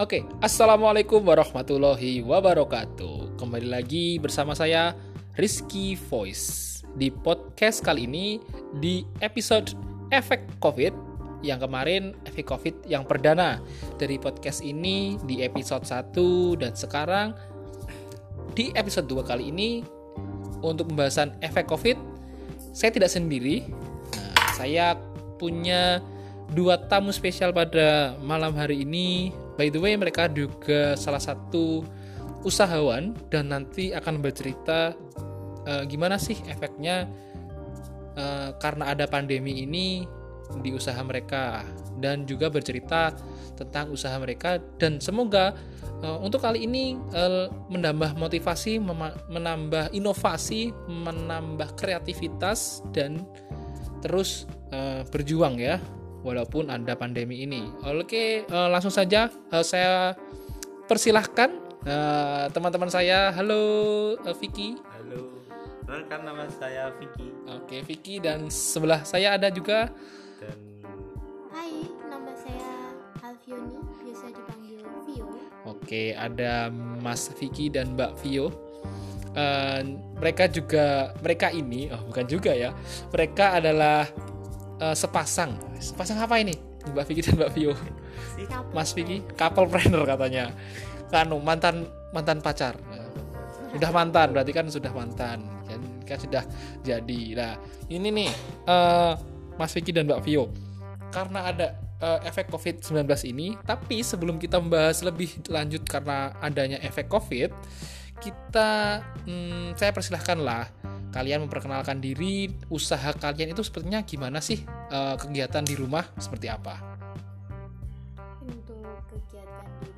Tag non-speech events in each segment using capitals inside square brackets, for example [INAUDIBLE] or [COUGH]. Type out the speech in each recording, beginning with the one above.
Oke, assalamualaikum warahmatullahi wabarakatuh. Kembali lagi bersama saya Rizky Voice di podcast kali ini di episode efek COVID yang kemarin efek COVID yang perdana dari podcast ini di episode 1 dan sekarang di episode 2 kali ini untuk pembahasan efek COVID saya tidak sendiri. Nah, saya punya dua tamu spesial pada malam hari ini. By the way, mereka juga salah satu usahawan dan nanti akan bercerita uh, gimana sih efeknya uh, karena ada pandemi ini di usaha mereka. Dan juga bercerita tentang usaha mereka. Dan semoga uh, untuk kali ini uh, menambah motivasi, menambah inovasi, menambah kreativitas dan terus uh, berjuang ya walaupun ada pandemi ini. Oke, uh, langsung saja uh, saya persilahkan teman-teman uh, saya. Halo uh, Vicky. Halo. Perkenalkan nama saya Vicky. Oke, Vicky dan sebelah saya ada juga dan Hai, nama saya Alfioni, biasa dipanggil Vio. Oke, ada Mas Vicky dan Mbak Vio. Uh, mereka juga mereka ini oh bukan juga ya mereka adalah uh, sepasang. Sepasang apa ini? Mbak Vicky dan Mbak Vio. Mas Vicky, couple planner katanya. Kanu mantan mantan pacar. Sudah mantan, berarti kan sudah mantan. Kan sudah jadi. Nah, ini nih uh, Mas Vicky dan Mbak Vio. Karena ada uh, efek COVID-19 ini, tapi sebelum kita membahas lebih lanjut karena adanya efek COVID, kita hmm, saya persilahkanlah kalian memperkenalkan diri, usaha kalian itu sepertinya gimana sih? Uh, kegiatan di rumah seperti apa? Untuk kegiatan di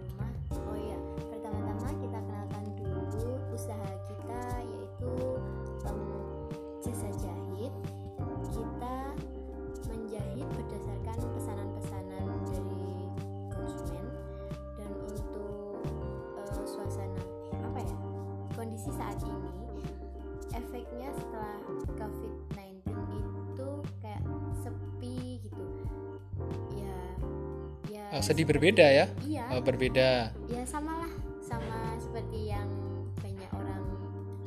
sedih berbeda ya? Iya. Oh, berbeda. Ya sama lah sama seperti yang banyak orang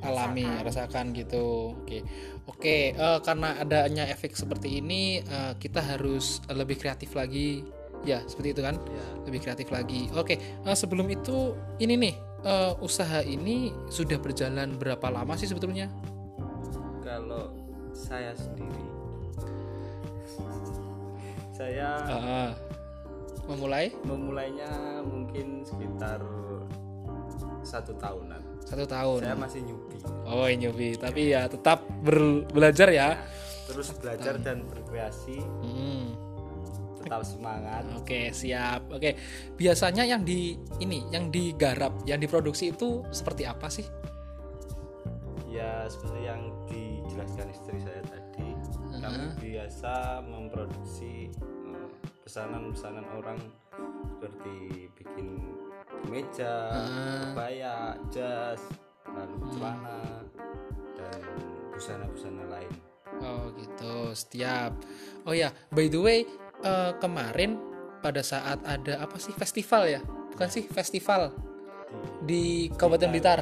alami rasakan, rasakan gitu. Oke. Oke uh, karena adanya efek seperti ini uh, kita harus lebih kreatif lagi. Ya seperti itu kan? Ya. lebih kreatif lagi. Oke uh, sebelum itu ini nih uh, usaha ini sudah berjalan berapa lama sih sebetulnya? Kalau saya sendiri, saya uh, memulai? Memulainya mungkin sekitar satu tahunan. Satu tahun. Saya masih nyubi. Oh, nyubi, tapi ya tetap ber belajar ya. Terus belajar dan berkreasi. Hmm tetap semangat. Oke, siap. Oke. Biasanya yang di ini, yang digarap, yang diproduksi itu seperti apa sih? Ya, seperti yang dijelaskan istri saya tadi. Uh-huh. Kami biasa memproduksi pesanan-pesanan orang seperti bikin meja, uh. kebaya, jas, lalu hmm. celana dan busana-busana lain. Oh gitu, setiap. Oh ya, by the way, uh, kemarin pada saat ada apa sih? Festival ya? Bukan sih festival. Di, Kabupaten Blitar.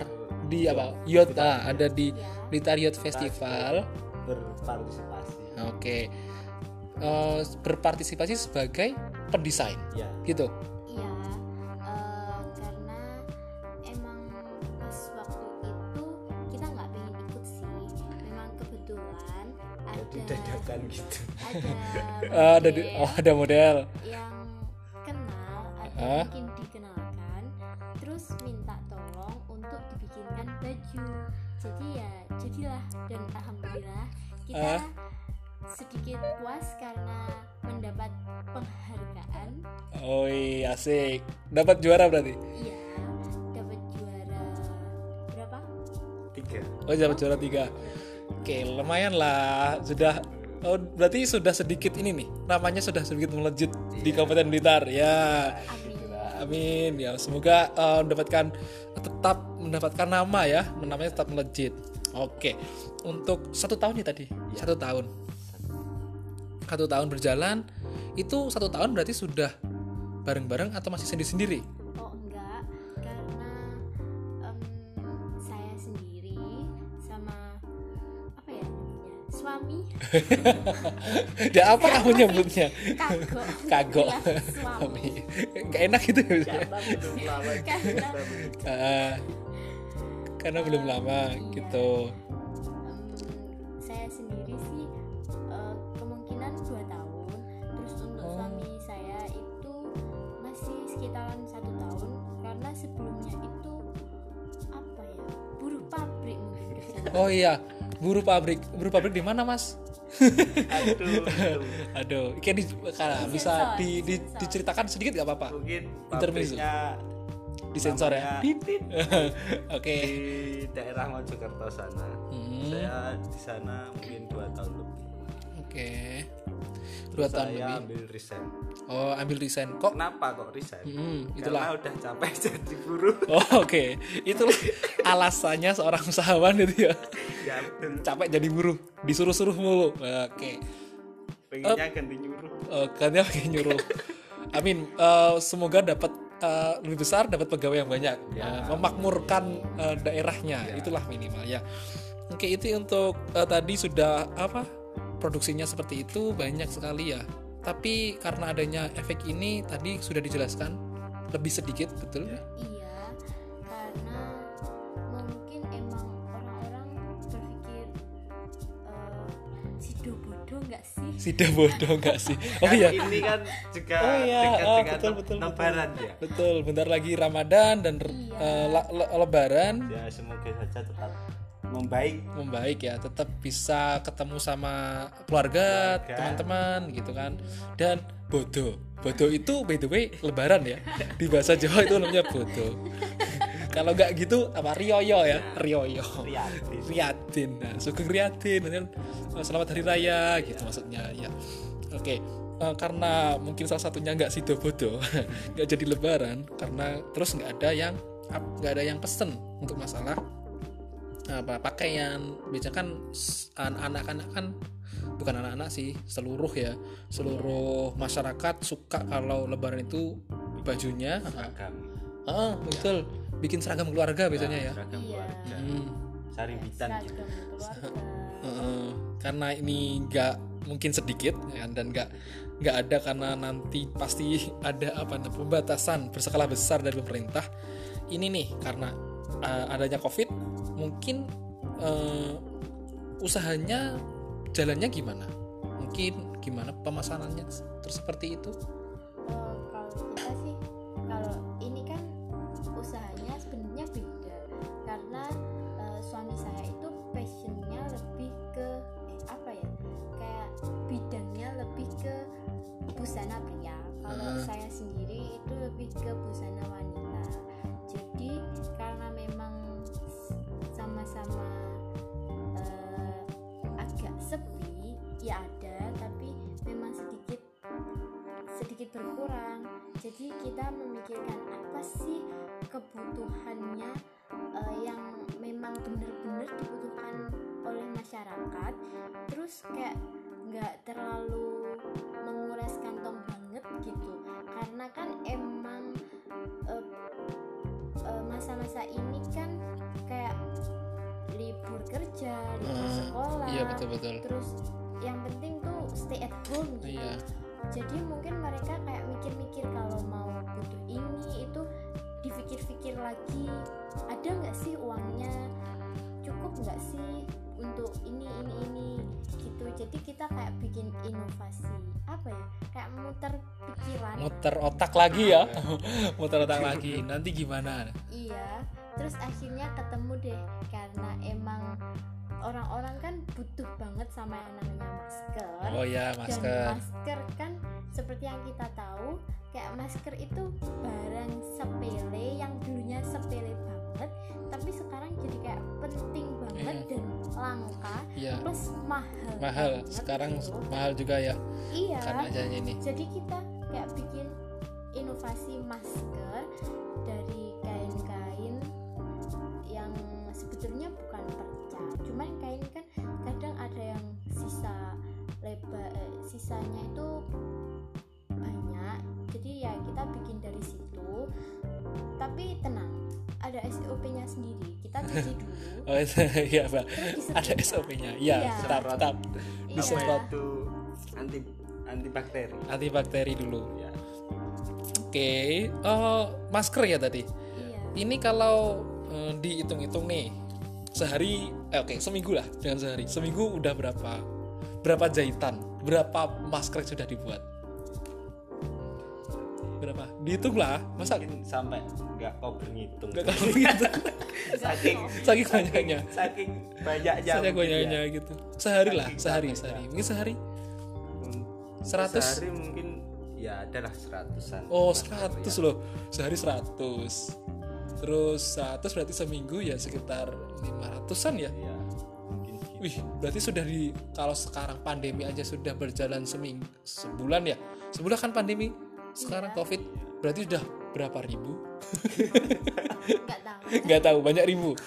Di apa? Yacht ah, ada di Blitar Yacht Festival. Berpartisipasi. Oke. okay. Uh, berpartisipasi sebagai pendesain ya. gitu iya uh, karena emang pas waktu itu kita nggak pengen ikut sih memang kebetulan ada dadakan gitu ada [LAUGHS] ada di, oh ada model yang kenal atau uh? mungkin dikenalkan terus minta tolong untuk dibikinkan baju jadi ya jadilah dan alhamdulillah kita uh? Sedikit puas karena mendapat penghargaan oh iya asik dapat juara berarti iya dapat juara berapa tiga oh dapat juara tiga oke lumayan lah sudah Oh, berarti sudah sedikit ini nih. Namanya sudah sedikit melejit yeah. di iya. Kabupaten Blitar. Ya. Amin. Ya, semoga uh, mendapatkan tetap mendapatkan nama ya. Namanya tetap melejit. Oke. Untuk satu tahun ya tadi. Yeah. Satu tahun satu tahun berjalan itu satu tahun berarti sudah bareng-bareng atau masih sendiri-sendiri? Oh enggak, karena um, saya sendiri sama apa ya namanya suami. [LAUGHS] ya apa kamu nyebutnya? Kago. Kago. Iya, suami. Gak enak gitu ya, ya. Karena belum lama. [LAUGHS] karena, belum lama iya. gitu. Saya sendiri sih oh iya buru pabrik. Buru pabrik di mana mas? Aduh aduh. aduh kayak di, kalau bisa di, di- diceritakan sedikit nggak apa-apa? Mungkin Intermezzo. pabriknya disensor ya? namanya Tit, tit. [LAUGHS] oke. Di daerah Mojokerto sana. Hmm. saya di sana mungkin dua tahun lebih. Oke dua tahun saya lebih. ambil resign. Oh ambil desain kok? Kenapa kok resign? Hmm, karena itulah. udah capek [LAUGHS] jadi buruh oh oke. Itulah alasannya seorang usahawan itu ya. Ya capek jadi buruh disuruh-suruh mulu. Oke. Pengennya ganti nyuruh. kan ya pakai nyuruh? Amin. Eh, semoga dapat eh, lebih besar dapat pegawai yang banyak. Ya. Eh, memakmurkan eh, daerahnya. Itulah minimal ya. Oke itu untuk eh, tadi sudah apa produksinya seperti itu banyak sekali ya. Tapi karena adanya efek ini tadi sudah dijelaskan lebih sedikit betul? Ya. iya karena mungkin emang orang-orang berpikir eh, sido bodoh nggak sih? Sida bodoh nggak sih? [LAUGHS] Oh Kan iya. ini kan juga Oh iya, dekat ah, dengan betul, betul, lebaran ya? Betul bentar lagi Ramadan dan Iya. la- le- Lebaran. Ya semoga saja tetap membaik. Membaik ya tetap bisa ketemu sama keluarga teman-teman gitu kan. Dan bodoh. Bodoh itu by the way lebaran ya. Di bahasa Jawa itu namanya bodoh. [LAUGHS] Kalau nggak gitu apa rioyo ya? Rioyo. Prihatin. Riyadin nah, sugeng Riyadin dan selamat hari raya gitu maksudnya ya. Oke. Eh, karena mungkin salah satunya nggak sido bodoh [LAUGHS] nggak jadi lebaran karena terus nggak ada yang nggak ada yang pesen untuk masalah apa pakaian. Biasanya kan anak-anak kan bukan anak-anak sih seluruh ya. Seluruh masyarakat suka kalau lebaran itu bajunya seragam. Ah betul. Bikin seragam keluarga biasanya ya. seragam Iya. keluarga. Hmm. saribitan gitu. karena ini nggak mungkin sedikit ya, dan nggak nggak ada karena nanti pasti ada apa pembatasan berskala besar dari pemerintah. Ini nih karena eh, adanya covid mungkin eh, usahanya jalannya gimana? Mungkin gimana pemasarannya terus seperti itu? Eh, kalau kita sih kalau ini kan usahanya sebenarnya beda. Karena eh, suami saya itu passionnya lebih ke eh, apa ya? Kayak bidangnya lebih ke busana pria. Kalau Ah. saya sendiri itu lebih ke busana wanita sama-sama eh, agak sepi ya ada tapi memang sedikit sedikit berkurang. Jadi kita memikirkan apa sih kebutuhannya eh, yang memang benar-benar dibutuhkan oleh masyarakat. Terus kayak nggak terlalu menguras kantong banget gitu iya betul betul terus yang penting tuh stay at home gitu. Iya. Jadi mungkin mereka kayak mikir-mikir kalau mau butuh ini itu dipikir-pikir lagi ada nggak sih uangnya? Cukup nggak sih untuk ini ini ini gitu. Jadi kita kayak bikin inovasi apa ya? Kayak muter pikiran. Muter otak lagi ya. [LAUGHS] Muter otak lagi. Nanti gimana? Iya terus akhirnya ketemu deh karena emang orang-orang kan butuh banget sama yang namanya masker. Oh ya dan masker. masker kan seperti yang kita tahu kayak masker itu barang sepele yang dulunya sepele banget tapi sekarang jadi kayak penting banget Iya. dan langka iya. plus mahal mahal. banget sekarang gitu. mahal juga ya. Iya. Karena ini. Jadi kita kayak bikin inovasi masker Oh [LAUGHS] iya, Pak. Ada disemprot. SOP-nya. Iya, Iya. tetap tetap Iya. disemprot itu anti antibakteri antibakteri dulu. ya Oke, eh, masker ya tadi. iya Ini kalau eh, dihitung-hitung nih sehari, eh, oke seminggu lah dengan sehari. Seminggu udah berapa berapa jahitan, berapa masker yang sudah dibuat? Dihitung lah, masa mungkin sampai nggak kau berhitung nggak kalau [LAUGHS] gitu? saking Saking banyaknya. saking banyaknya Saya mungkin banyaknya ya. gitu. Sehari lah, Saking sehari, banyaknya. sehari. Mungkin sehari. Hmm, 100? sehari mungkin ya adalah seratusan Oh, masker 100 ya. loh. Sehari 100. Terus 100 berarti seminggu ya sekitar 500-an ya. ya mungkin gitu. Wih, berarti sudah di kalau sekarang pandemi aja sudah berjalan seminggu sebulan ya. Sebulan kan pandemi. Sekarang Iya. Covid berarti sudah berapa ribu? nggak tahu Nggak tahu, banyak ribu. [LAUGHS]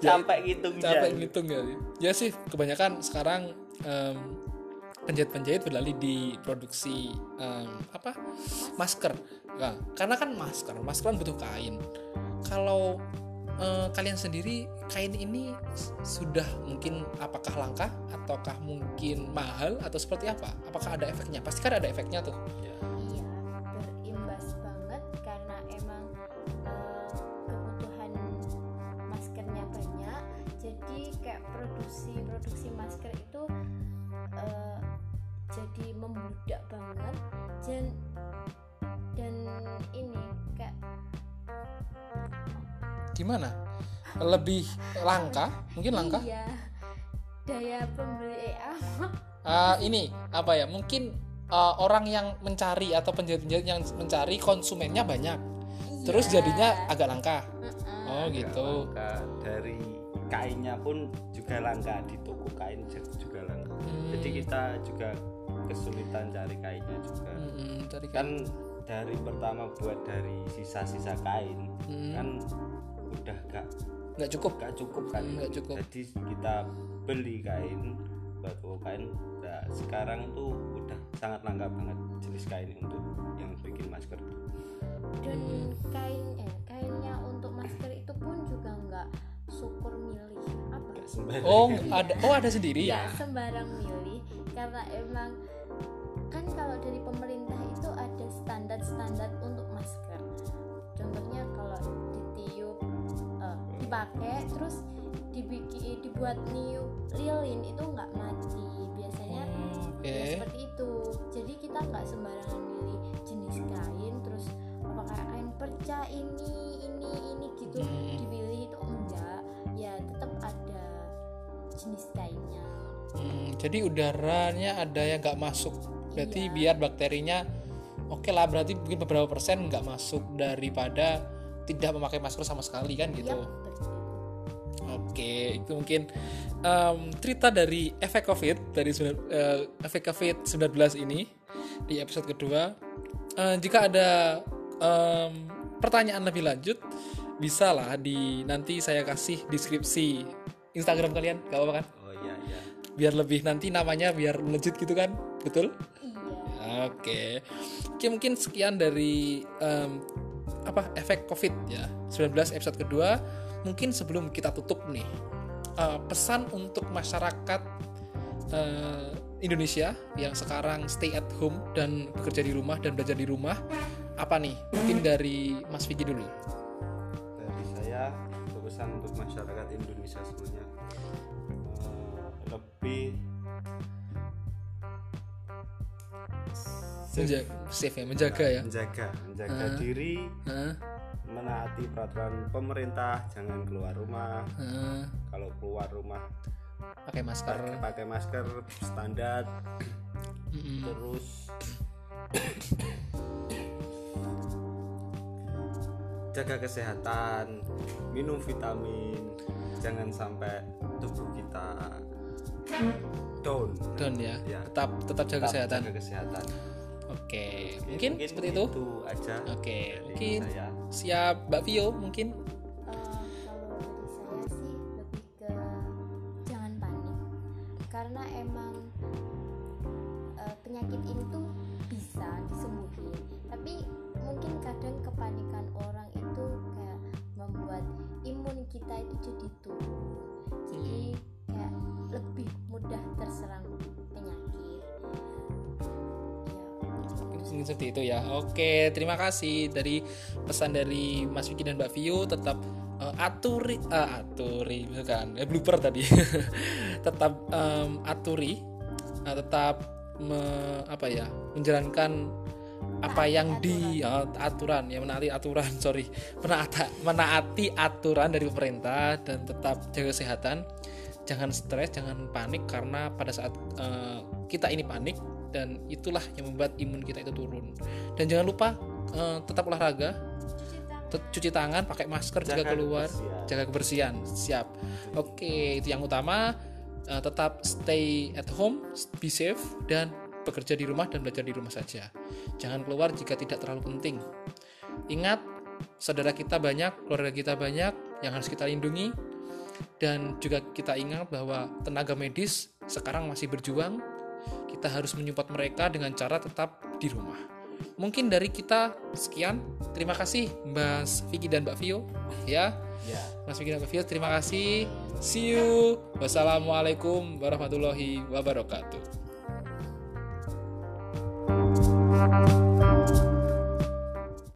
Ya, capek gitu capek ngitung ya. Ya sih, kebanyakan sekarang em, penjahit-penjahit beralih di produksi em, apa? Masker. Nah, karena kan masker, masker kan butuh kain. Kalau eh, kalian sendiri kain ini sudah mungkin apakah langka ataukah mungkin mahal atau seperti apa? Apakah ada efeknya? Pasti kan ada efeknya tuh. iya banget dan dan ini kayak Gimana? Lebih langka? Mungkin langka? iya daya pembeli eh, apa Ah, ini apa ya mungkin ah, orang yang mencari atau penjahit-penjahit yang mencari konsumennya banyak terus Iya. jadinya agak langka Heeh. oh gitu langka dari kainnya pun juga langka di toko kain juga langka Hmm. jadi kita juga kesulitan cari kainnya juga. Mm-mm, cari kan dari pertama buat dari sisa-sisa kain Hmm. kan udah gak nggak cukup? gak cukup kan? Hmm, nggak cukup. jadi kita beli kain buat kain nah, sekarang tuh udah sangat langka banget jenis kain untuk yang bikin masker. Dan Hmm. kain eh kainnya untuk masker itu pun juga nggak syukur milih apa? Gak oh [LAUGHS] ada oh ada sendiri ya? Ya sembarang milih karena emang kan kalau dari pemerintah itu ada standar-standar untuk masker. Contohnya kalau ditiup eh, dipakai terus dibikin dibuat niup lilin itu nggak mati. Biasanya oke. ya seperti itu. Jadi kita nggak sembarangan milih jenis kain terus apakah kain perca ini ini ini gitu Hmm. dipilih itu enggak. Ya tetap ada jenis kainnya. Hmm, jadi udaranya ada yang nggak masuk berarti Iya. biar bakterinya oke lah berarti mungkin beberapa persen nggak masuk daripada tidak memakai masker sama sekali kan gitu betul. Oke, itu mungkin em, cerita dari efek COVID dari eh, efek COVID-19 ini di episode kedua. Eh, jika ada em, pertanyaan lebih lanjut, bisa lah di nanti saya kasih deskripsi Instagram kalian, gak apa-apa kan? oh iya iya Biar lebih nanti namanya biar melejit gitu kan, betul? Oke, oke mungkin sekian dari em, apa efek COVID ya 19 episode kedua. Mungkin sebelum kita tutup nih eh, pesan untuk masyarakat eh, Indonesia yang sekarang stay at home dan bekerja di rumah dan belajar di rumah apa nih? Mungkin dari Mas Vicky dulu. dari saya pesan untuk masyarakat Indonesia semuanya eh, lebih Menjaga, safe ya, menjaga ya. menjaga menjaga Ah. diri Heeh, menaati peraturan pemerintah jangan keluar rumah heeh. kalau keluar rumah pakai masker. pakai, pakai masker standar Mm-mm. terus jaga kesehatan minum vitamin jangan sampai tubuh kita down Down ya. Ya. Tetap tetap jaga Tetap kesehatan. jaga kesehatan Oke, mungkin, seperti itu. aja Oke, mungkin saya. siap Mbak Vio mungkin. Mungkin seperti itu ya. Oke, terima kasih dari pesan dari Mas Vicky dan Mbak Vio tetap eh, aturi eh, aturi bukan eh, blooper tadi. [LAUGHS] tetap em, aturi eh, tetap me- apa ya? menjalankan apa yang di eh, aturan ya menaati aturan [LAUGHS] sorry menaati menaati aturan dari pemerintah dan tetap jaga kesehatan jangan stres jangan panik karena pada saat eh, kita ini panik dan itulah yang membuat imun kita itu turun. Dan jangan lupa eh, tetap olahraga cuci tangan pakai masker jika Jaga keluar. kebersihan. jaga kebersihan siap. Oke itu yang utama. Eh, tetap stay at home be safe dan bekerja di rumah dan belajar di rumah saja. Jangan keluar jika tidak terlalu penting. Ingat saudara kita banyak keluarga kita banyak yang harus kita lindungi. Dan juga kita ingat bahwa tenaga medis sekarang masih berjuang kita harus menyupport mereka dengan cara tetap di rumah. Mungkin dari kita sekian. Terima kasih Mas Vicky dan Mbak Vio. Ya. Ya. Mas Vicky dan Mbak Vio terima kasih. See you. Wassalamualaikum warahmatullahi wabarakatuh